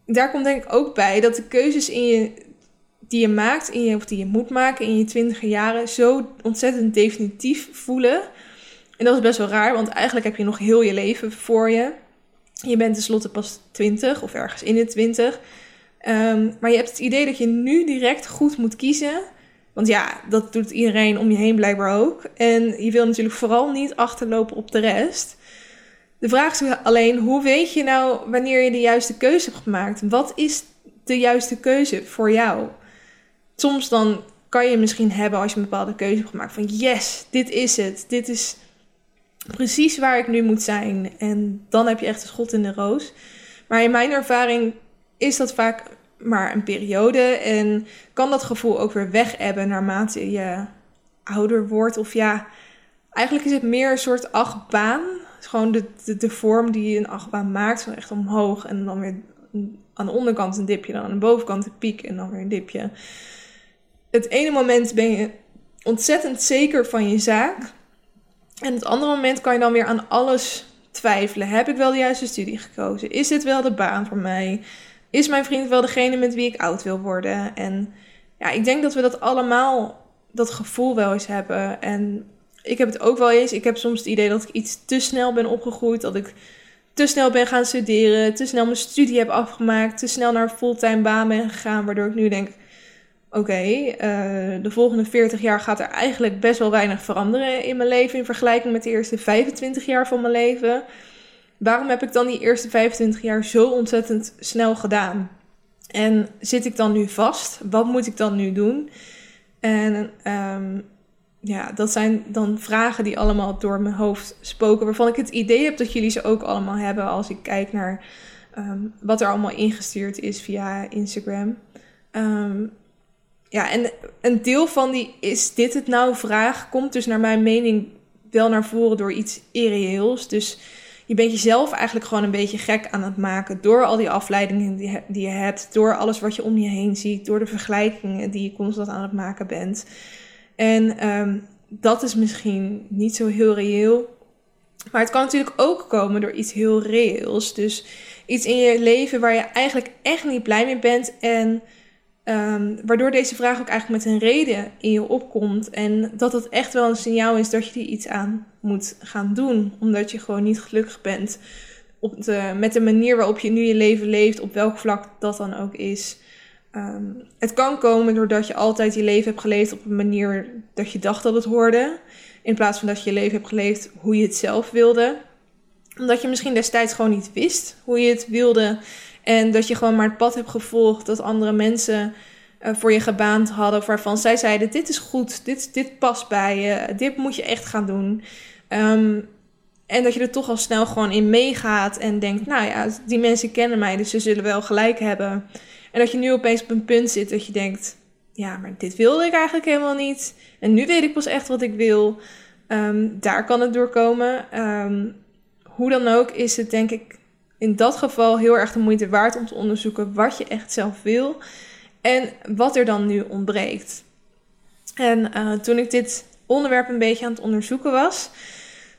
Daar komt denk ik ook bij dat de keuzes in je, die je maakt, in je, of die je moet maken in je twintiger jaren, zo ontzettend definitief voelen. En dat is best wel raar, want eigenlijk heb je nog heel je leven voor je. Je bent tenslotte pas 20 of ergens in de 20. Um, maar je hebt het idee dat je nu direct goed moet kiezen. Want ja, dat doet iedereen om je heen blijkbaar ook. En je wil natuurlijk vooral niet achterlopen op de rest. De vraag is alleen, hoe weet je nou wanneer je de juiste keuze hebt gemaakt? Wat is de juiste keuze voor jou? Soms dan kan je misschien hebben als je een bepaalde keuze hebt gemaakt van yes, dit is het. Dit is precies waar ik nu moet zijn. En dan heb je echt een schot in de roos. Maar in mijn ervaring is dat vaak maar een periode en kan dat gevoel ook weer weg hebben naarmate je ouder wordt. Of ja, eigenlijk is het meer een soort achtbaan. Gewoon de, de, vorm die een achtbaan maakt, zo echt omhoog en dan weer aan de onderkant een dipje, dan aan de bovenkant een piek en dan weer een dipje. Het ene moment ben je ontzettend zeker van je zaak. En het andere moment kan je dan weer aan alles twijfelen. Heb ik wel de juiste studie gekozen? Is dit wel de baan voor mij? Is mijn vriend wel degene met wie ik oud wil worden? En ja, ik denk dat we dat allemaal, dat gevoel wel eens hebben. En ik heb het ook wel eens. Ik heb soms het idee dat ik iets te snel ben opgegroeid. Dat ik te snel ben gaan studeren. Te snel mijn studie heb afgemaakt. Te snel naar een fulltime baan ben gegaan. Waardoor ik nu denk: oké, eh, de volgende 40 jaar gaat er eigenlijk best wel weinig veranderen in mijn leven. In vergelijking met de eerste 25 jaar van mijn leven waarom heb ik dan die eerste 25 jaar zo ontzettend snel gedaan? En zit ik dan nu vast? Wat moet ik dan nu doen? En um, ja, dat zijn dan vragen die allemaal door mijn hoofd spoken, waarvan ik het idee heb dat jullie ze ook allemaal hebben als ik kijk naar um, wat er allemaal ingestuurd is via Instagram. Um, ja, en een deel van die is dit het nou vraag komt dus naar mijn mening wel naar voren door iets irreëels. Dus je bent jezelf eigenlijk gewoon een beetje gek aan het maken door al die afleidingen die, je hebt, door alles wat je om je heen ziet, door de vergelijkingen die je constant aan het maken bent. En um, dat is misschien niet zo heel reëel. Maar het kan natuurlijk ook komen door iets heel reëels. Dus iets in je leven waar je eigenlijk echt niet blij mee bent. En um, waardoor deze vraag ook eigenlijk met een reden in je opkomt. En dat het echt wel een signaal is dat je er iets aan moet gaan doen. Omdat je gewoon niet gelukkig bent op de, met de manier waarop je nu je leven leeft, op welk vlak dat dan ook is. Um, het kan komen doordat je altijd je leven hebt geleefd op een manier dat je dacht dat het hoorde. In plaats van dat je je leven hebt geleefd hoe je het zelf wilde. Omdat je misschien destijds gewoon niet wist hoe je het wilde. En dat je gewoon maar het pad hebt gevolgd dat andere mensen uh, voor je gebaand hadden. Waarvan zij zeiden: Dit is goed, dit, dit past bij je, dit moet je echt gaan doen. Um, en dat je er toch al snel gewoon in meegaat en denkt: Nou ja, die mensen kennen mij, dus ze zullen wel gelijk hebben. En dat je nu opeens op een punt zit dat je denkt: Ja, maar dit wilde ik eigenlijk helemaal niet. En nu weet ik pas echt wat ik wil. Um, daar kan het doorkomen. Um, hoe dan ook is het denk ik in dat geval heel erg de moeite waard om te onderzoeken wat je echt zelf wil. en wat er dan nu ontbreekt. En uh, toen ik dit onderwerp een beetje aan het onderzoeken was,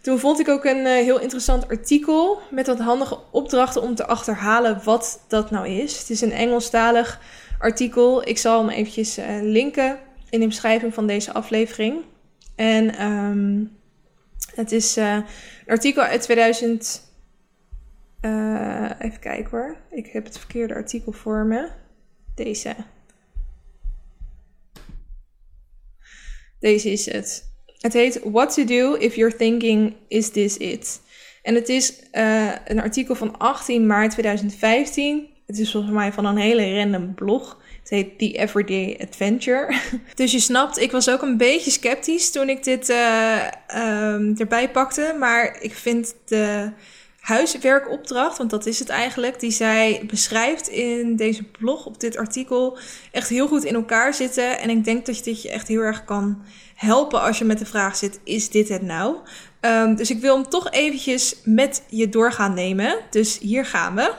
toen vond ik ook een uh, heel interessant artikel met wat handige opdrachten om te achterhalen wat dat nou is. Het is een Engelstalig artikel. Ik zal hem eventjes uh, linken in de beschrijving van deze aflevering. En um, het is uh, een artikel uit 2000. even kijken hoor. Ik heb het verkeerde artikel voor me. Deze. Deze is het. Het heet What to Do if you're thinking is this it? En het is uh, een artikel van 18 maart 2015. Het is volgens mij van een hele random blog. Het heet The Everyday Adventure. <laughs> dus je snapt, ik was ook een beetje sceptisch toen ik dit uh, um, erbij pakte. Maar ik vind de huiswerkopdracht, want dat is het eigenlijk, die zij beschrijft in deze blog, op dit artikel, echt heel goed in elkaar zitten. En ik denk dat dit je echt heel erg kan helpen als je met de vraag zit: is dit het nou? Um, dus ik wil hem toch eventjes met je door gaan nemen. Dus hier gaan we.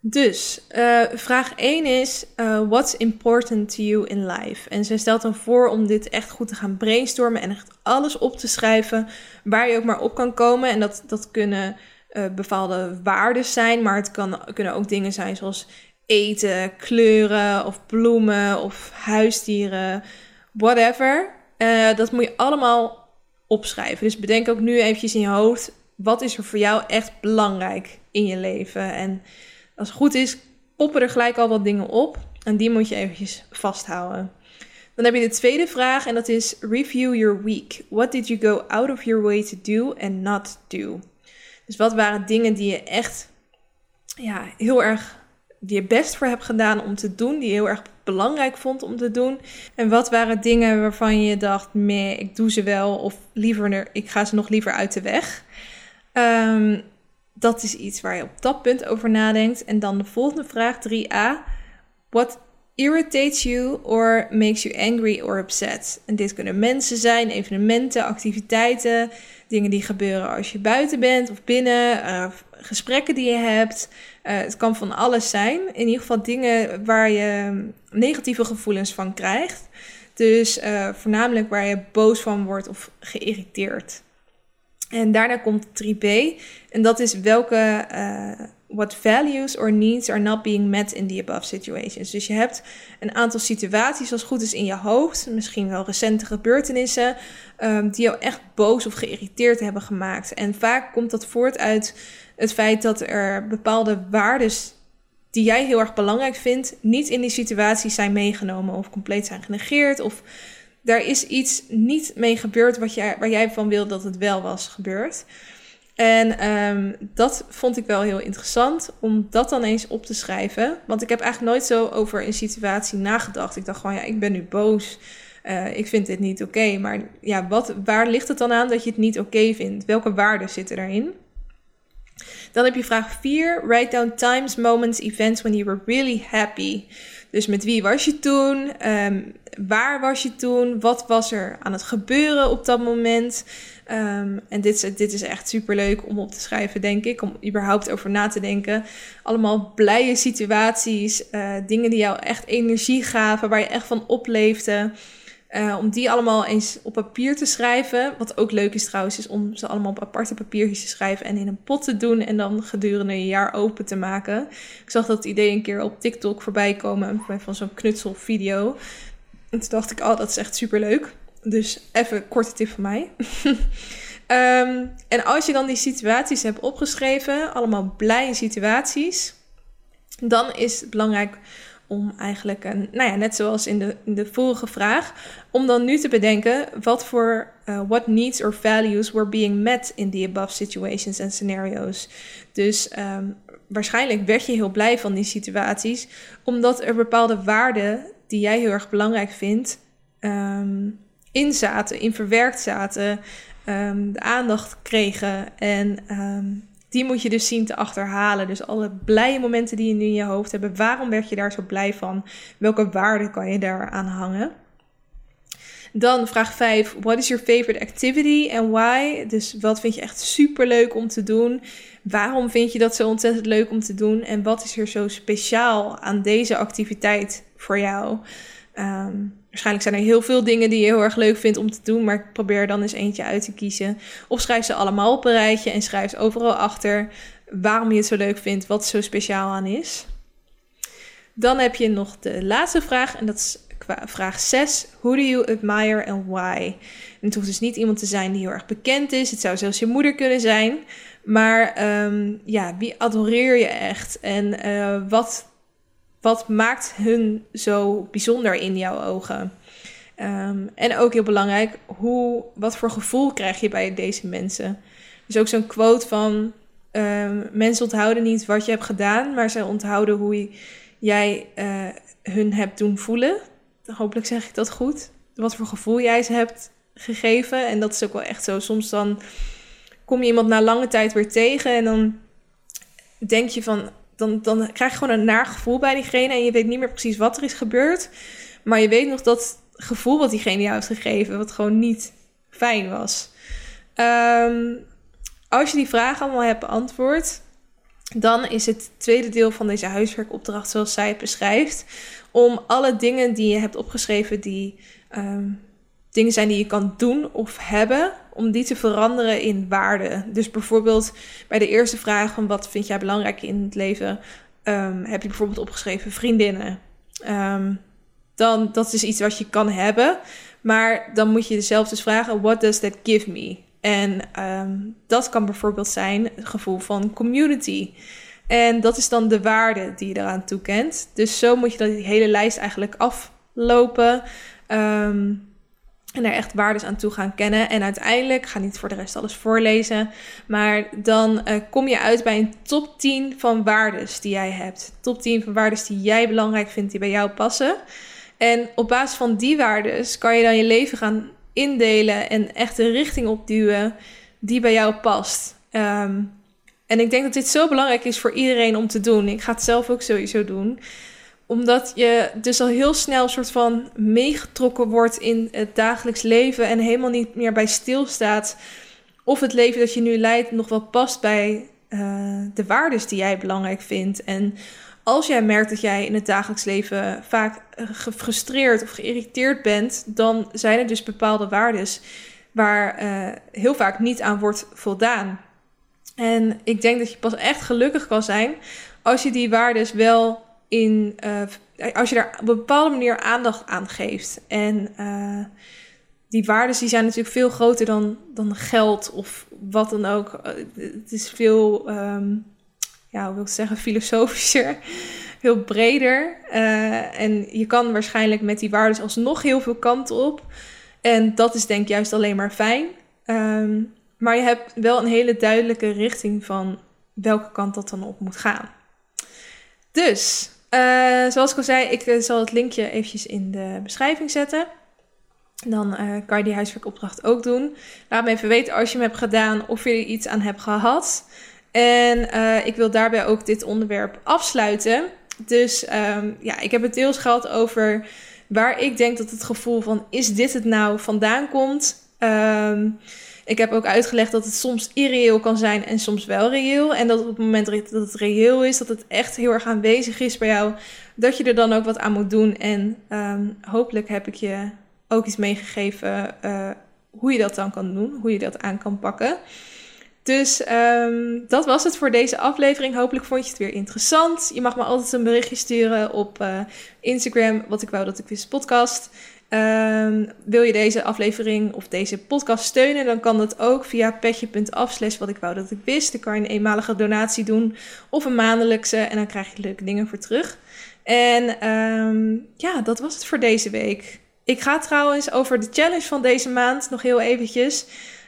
Dus uh, vraag 1 is: uh, What's important to you in life? En zij stelt dan voor om dit echt goed te gaan brainstormen en echt alles op te schrijven waar je ook maar op kan komen. En dat, dat kunnen uh, bepaalde waarden zijn, maar het kan, kunnen ook dingen zijn zoals eten, kleuren of bloemen of huisdieren, whatever. Uh, dat moet je allemaal opschrijven. Dus bedenk ook nu eventjes in je hoofd, wat is er voor jou echt belangrijk in je leven? En als het goed is, poppen er gelijk al wat dingen op en die moet je eventjes vasthouden. Dan heb je de tweede vraag en dat is review your week. What did you go out of your way to do and not do? Dus wat waren dingen die je echt ja, heel erg die je best voor hebt gedaan om te doen, die je heel erg belangrijk vond om te doen? En wat waren dingen waarvan je dacht, nee, ik doe ze wel of liever, ik ga ze nog liever uit de weg? Um, dat is iets waar je op dat punt over nadenkt. En dan de volgende vraag, 3a. What irritates you or makes you angry or upset? En dit kunnen mensen zijn, evenementen, activiteiten, dingen die gebeuren als je buiten bent of binnen, uh, gesprekken die je hebt. Uh, het kan van alles zijn. In ieder geval dingen waar je negatieve gevoelens van krijgt. Dus uh, voornamelijk waar je boos van wordt of geïrriteerd. En daarna komt 3b. En dat is welke uh, what values or needs are not being met in the above situations. Dus je hebt een aantal situaties als goed is in je hoofd, misschien wel recente gebeurtenissen, um, die jou echt boos of geïrriteerd hebben gemaakt. En vaak komt dat voort uit het feit dat er bepaalde waarden die jij heel erg belangrijk vindt, niet in die situaties zijn meegenomen of compleet zijn genegeerd of daar is iets niet mee gebeurd wat jij, waar jij van wil dat het wel was gebeurd. En um, dat vond ik wel heel interessant om dat dan eens op te schrijven. Want ik heb eigenlijk nooit zo over een situatie nagedacht. Ik dacht gewoon, ja, ik ben nu boos. Uh, ik vind dit niet oké. Maar ja, wat, waar ligt het dan aan dat je het niet oké vindt? Welke waarden zitten daarin? Dan heb je vraag 4. Write down times, moments, events when you were really happy. Dus met wie was je toen? Um, waar was je toen? Wat was er aan het gebeuren op dat moment? Um, en dit, dit is echt super leuk om op te schrijven, denk ik. Om überhaupt over na te denken. Allemaal blije situaties. Uh, dingen die jou echt energie gaven. Waar je echt van opleefde. Uh, om die allemaal eens op papier te schrijven. Wat ook leuk is trouwens, is om ze allemaal op aparte papiertjes te schrijven en in een pot te doen en dan gedurende een jaar open te maken. Ik zag dat idee een keer op TikTok voorbij komen van zo'n knutselvideo. En toen dacht ik, oh, dat is echt super leuk. Dus even een korte tip van mij. um, <laughs> en als je dan die situaties hebt opgeschreven, allemaal blije situaties, dan is het belangrijk om eigenlijk, een, nou ja, net zoals in de, de vorige vraag, om dan nu te bedenken wat voor uh, what needs or values were being met in the above situations en scenario's. Dus um, waarschijnlijk werd je heel blij van die situaties, omdat er bepaalde waarden die jij heel erg belangrijk vindt, um, in zaten, in verwerkt zaten, um, de aandacht kregen en die moet je dus zien te achterhalen. Dus alle blije momenten die je nu in je hoofd hebt. Waarom werd je daar zo blij van? Welke waarden kan je daar aan hangen? Dan vraag 5. What is your favorite activity and why? Dus wat vind je echt super leuk om te doen? Waarom vind je dat zo ontzettend leuk om te doen? En wat is er zo speciaal aan deze activiteit voor jou? Ehm, waarschijnlijk zijn er heel veel dingen die je heel erg leuk vindt om te doen, maar probeer er dan eens eentje uit te kiezen. Of schrijf ze allemaal op een rijtje en schrijf overal achter waarom je het zo leuk vindt, wat zo speciaal aan is. Dan heb je nog de laatste vraag en dat is vraag 6. Who do you admire and why? En het hoeft dus niet iemand te zijn die heel erg bekend is. Het zou zelfs je moeder kunnen zijn. Maar ehm, ja, wie adoreer je echt? En uh, wat, wat maakt hun zo bijzonder in jouw ogen? Um, en ook heel belangrijk, hoe, wat voor gevoel krijg je bij deze mensen? Dus ook zo'n quote van... Um, mensen onthouden niet wat je hebt gedaan, maar ze onthouden hoe jij uh, hun hebt doen voelen. Hopelijk zeg ik dat goed. Wat voor gevoel jij ze hebt gegeven. En dat is ook wel echt zo. Soms dan kom je iemand na lange tijd weer tegen en dan denk je van, dan, dan krijg je gewoon een naar gevoel bij diegene en je weet niet meer precies wat er is gebeurd. Maar je weet nog dat gevoel wat diegene jou heeft gegeven, wat gewoon niet fijn was. Um, als je die vragen allemaal hebt beantwoord, dan is het tweede deel van deze huiswerkopdracht, zoals zij het beschrijft, om alle dingen die je hebt opgeschreven, die um, dingen zijn die je kan doen of hebben, om die te veranderen in waarde. Dus bijvoorbeeld bij de eerste vraag van wat vind jij belangrijk in het leven, um, heb je bijvoorbeeld opgeschreven vriendinnen. Um, dan dat is iets wat je kan hebben, maar dan moet je jezelf dus vragen: what does that give me? En um, dat kan bijvoorbeeld zijn het gevoel van community. En dat is dan de waarde die je eraan toekent. Dus zo moet je dat die hele lijst eigenlijk aflopen. En daar echt waardes aan toe gaan kennen. En uiteindelijk, ga niet voor de rest alles voorlezen. Maar dan uh, kom je uit bij een top 10 van waardes die jij hebt. Top 10 van waardes die jij belangrijk vindt, die bij jou passen. En op basis van die waardes kan je dan je leven gaan indelen en echt een richting opduwen die bij jou past. Um, en ik denk dat dit zo belangrijk is voor iedereen om te doen. Ik ga het zelf ook sowieso doen omdat je dus al heel snel soort van meegetrokken wordt in het dagelijks leven en helemaal niet meer bij stilstaat of het leven dat je nu leidt nog wel past bij uh, de waarden die jij belangrijk vindt. En als jij merkt dat jij in het dagelijks leven vaak gefrustreerd of geïrriteerd bent, dan zijn er dus bepaalde waarden waar uh, heel vaak niet aan wordt voldaan. En ik denk dat je pas echt gelukkig kan zijn als je die waarden wel in, uh, als je daar op een bepaalde manier aandacht aan geeft. En uh, die waarden die zijn natuurlijk veel groter dan, dan geld of wat dan ook. Eh, het is veel, um, ja, hoe wil ik zeggen, filosofischer, <laughs> veel breder. En je kan waarschijnlijk met die waarden alsnog heel veel kanten op. En dat is denk ik juist alleen maar fijn. Um, maar je hebt wel een hele duidelijke richting van welke kant dat dan op moet gaan. Dus uh, zoals ik al zei, ik uh, zal het linkje eventjes in de beschrijving zetten. Dan uh, kan je die huiswerkopdracht ook doen. Laat me even weten als je hem hebt gedaan of je er iets aan hebt gehad. En ik wil daarbij ook dit onderwerp afsluiten. Dus um, ja, ik heb het deels gehad over waar ik denk dat het gevoel van is dit het nou vandaan komt. Um, ik heb ook uitgelegd dat het soms irreëel kan zijn en soms wel reëel. En dat op het moment dat het reëel is, dat het echt heel erg aanwezig is bij jou, dat je er dan ook wat aan moet doen. En um, hopelijk heb ik je ook iets meegegeven uh, hoe je dat dan kan doen, hoe je dat aan kan pakken. Dus um, dat was het voor deze aflevering. Hopelijk vond je het weer interessant. Je mag me altijd een berichtje sturen op uh, Instagram, wat ik wou dat ik wist podcast. Um, wil je deze aflevering of deze podcast steunen, dan kan dat ook via petje.af wat ik wou dat ik wist. Dan kan je een eenmalige donatie doen of een maandelijkse en dan krijg je leuke dingen voor terug. En um, ja, dat was het voor deze week. Ik ga trouwens over de challenge van deze maand nog heel eventjes.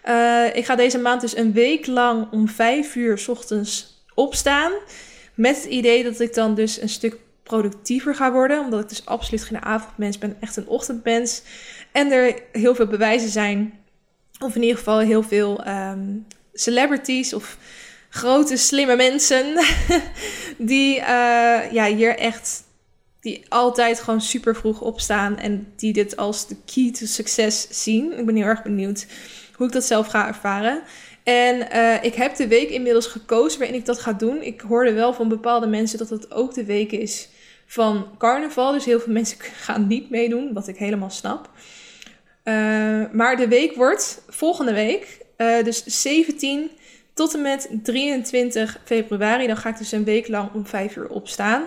Uh, ik ga deze maand dus een week lang om vijf uur s ochtends opstaan. Met het idee dat ik dan dus een stuk productiever ga worden. Omdat ik dus absoluut geen avondmens ben, echt een ochtendmens. En er heel veel bewijzen zijn, of in ieder geval heel veel um, celebrities of grote slimme mensen, <laughs> die uh, ja, hier echt die altijd gewoon super vroeg opstaan en die dit als de key to success zien. Ik ben heel erg benieuwd hoe ik dat zelf ga ervaren. En uh, ik heb de week inmiddels gekozen waarin ik dat ga doen. Ik hoorde wel van bepaalde mensen dat het ook de week is van carnaval. Dus heel veel <laughs> mensen gaan niet meedoen, wat ik helemaal snap. Uh, maar de week wordt volgende week, uh, dus 17 tot en met 23 februari. Dan ga ik dus een week lang om 5 uur opstaan.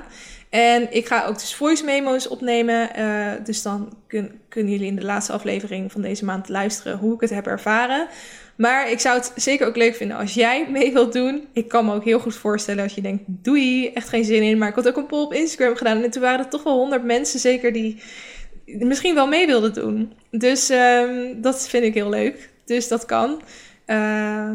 En ik ga ook dus voice memo's opnemen. Uh, dus dan kun, kunnen jullie in de laatste aflevering van deze maand luisteren hoe ik het heb ervaren. Maar ik zou het zeker ook leuk vinden als jij mee wilt doen. Ik kan me ook heel goed voorstellen als je denkt, doei, echt geen zin in. Maar ik had ook een poll op Instagram gedaan. En toen waren er toch wel honderd mensen zeker die misschien wel mee wilden doen. Dus um, dat vind ik heel leuk. Dus dat kan. Uh,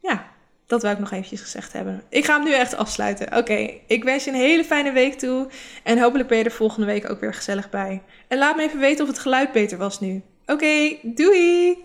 ja, dat wou ik nog eventjes gezegd hebben. Ik ga hem nu echt afsluiten. Oké, ik wens je een hele fijne week toe. En hopelijk ben je er volgende week ook weer gezellig bij. En laat me even weten of het geluid beter was nu. Oké, doei!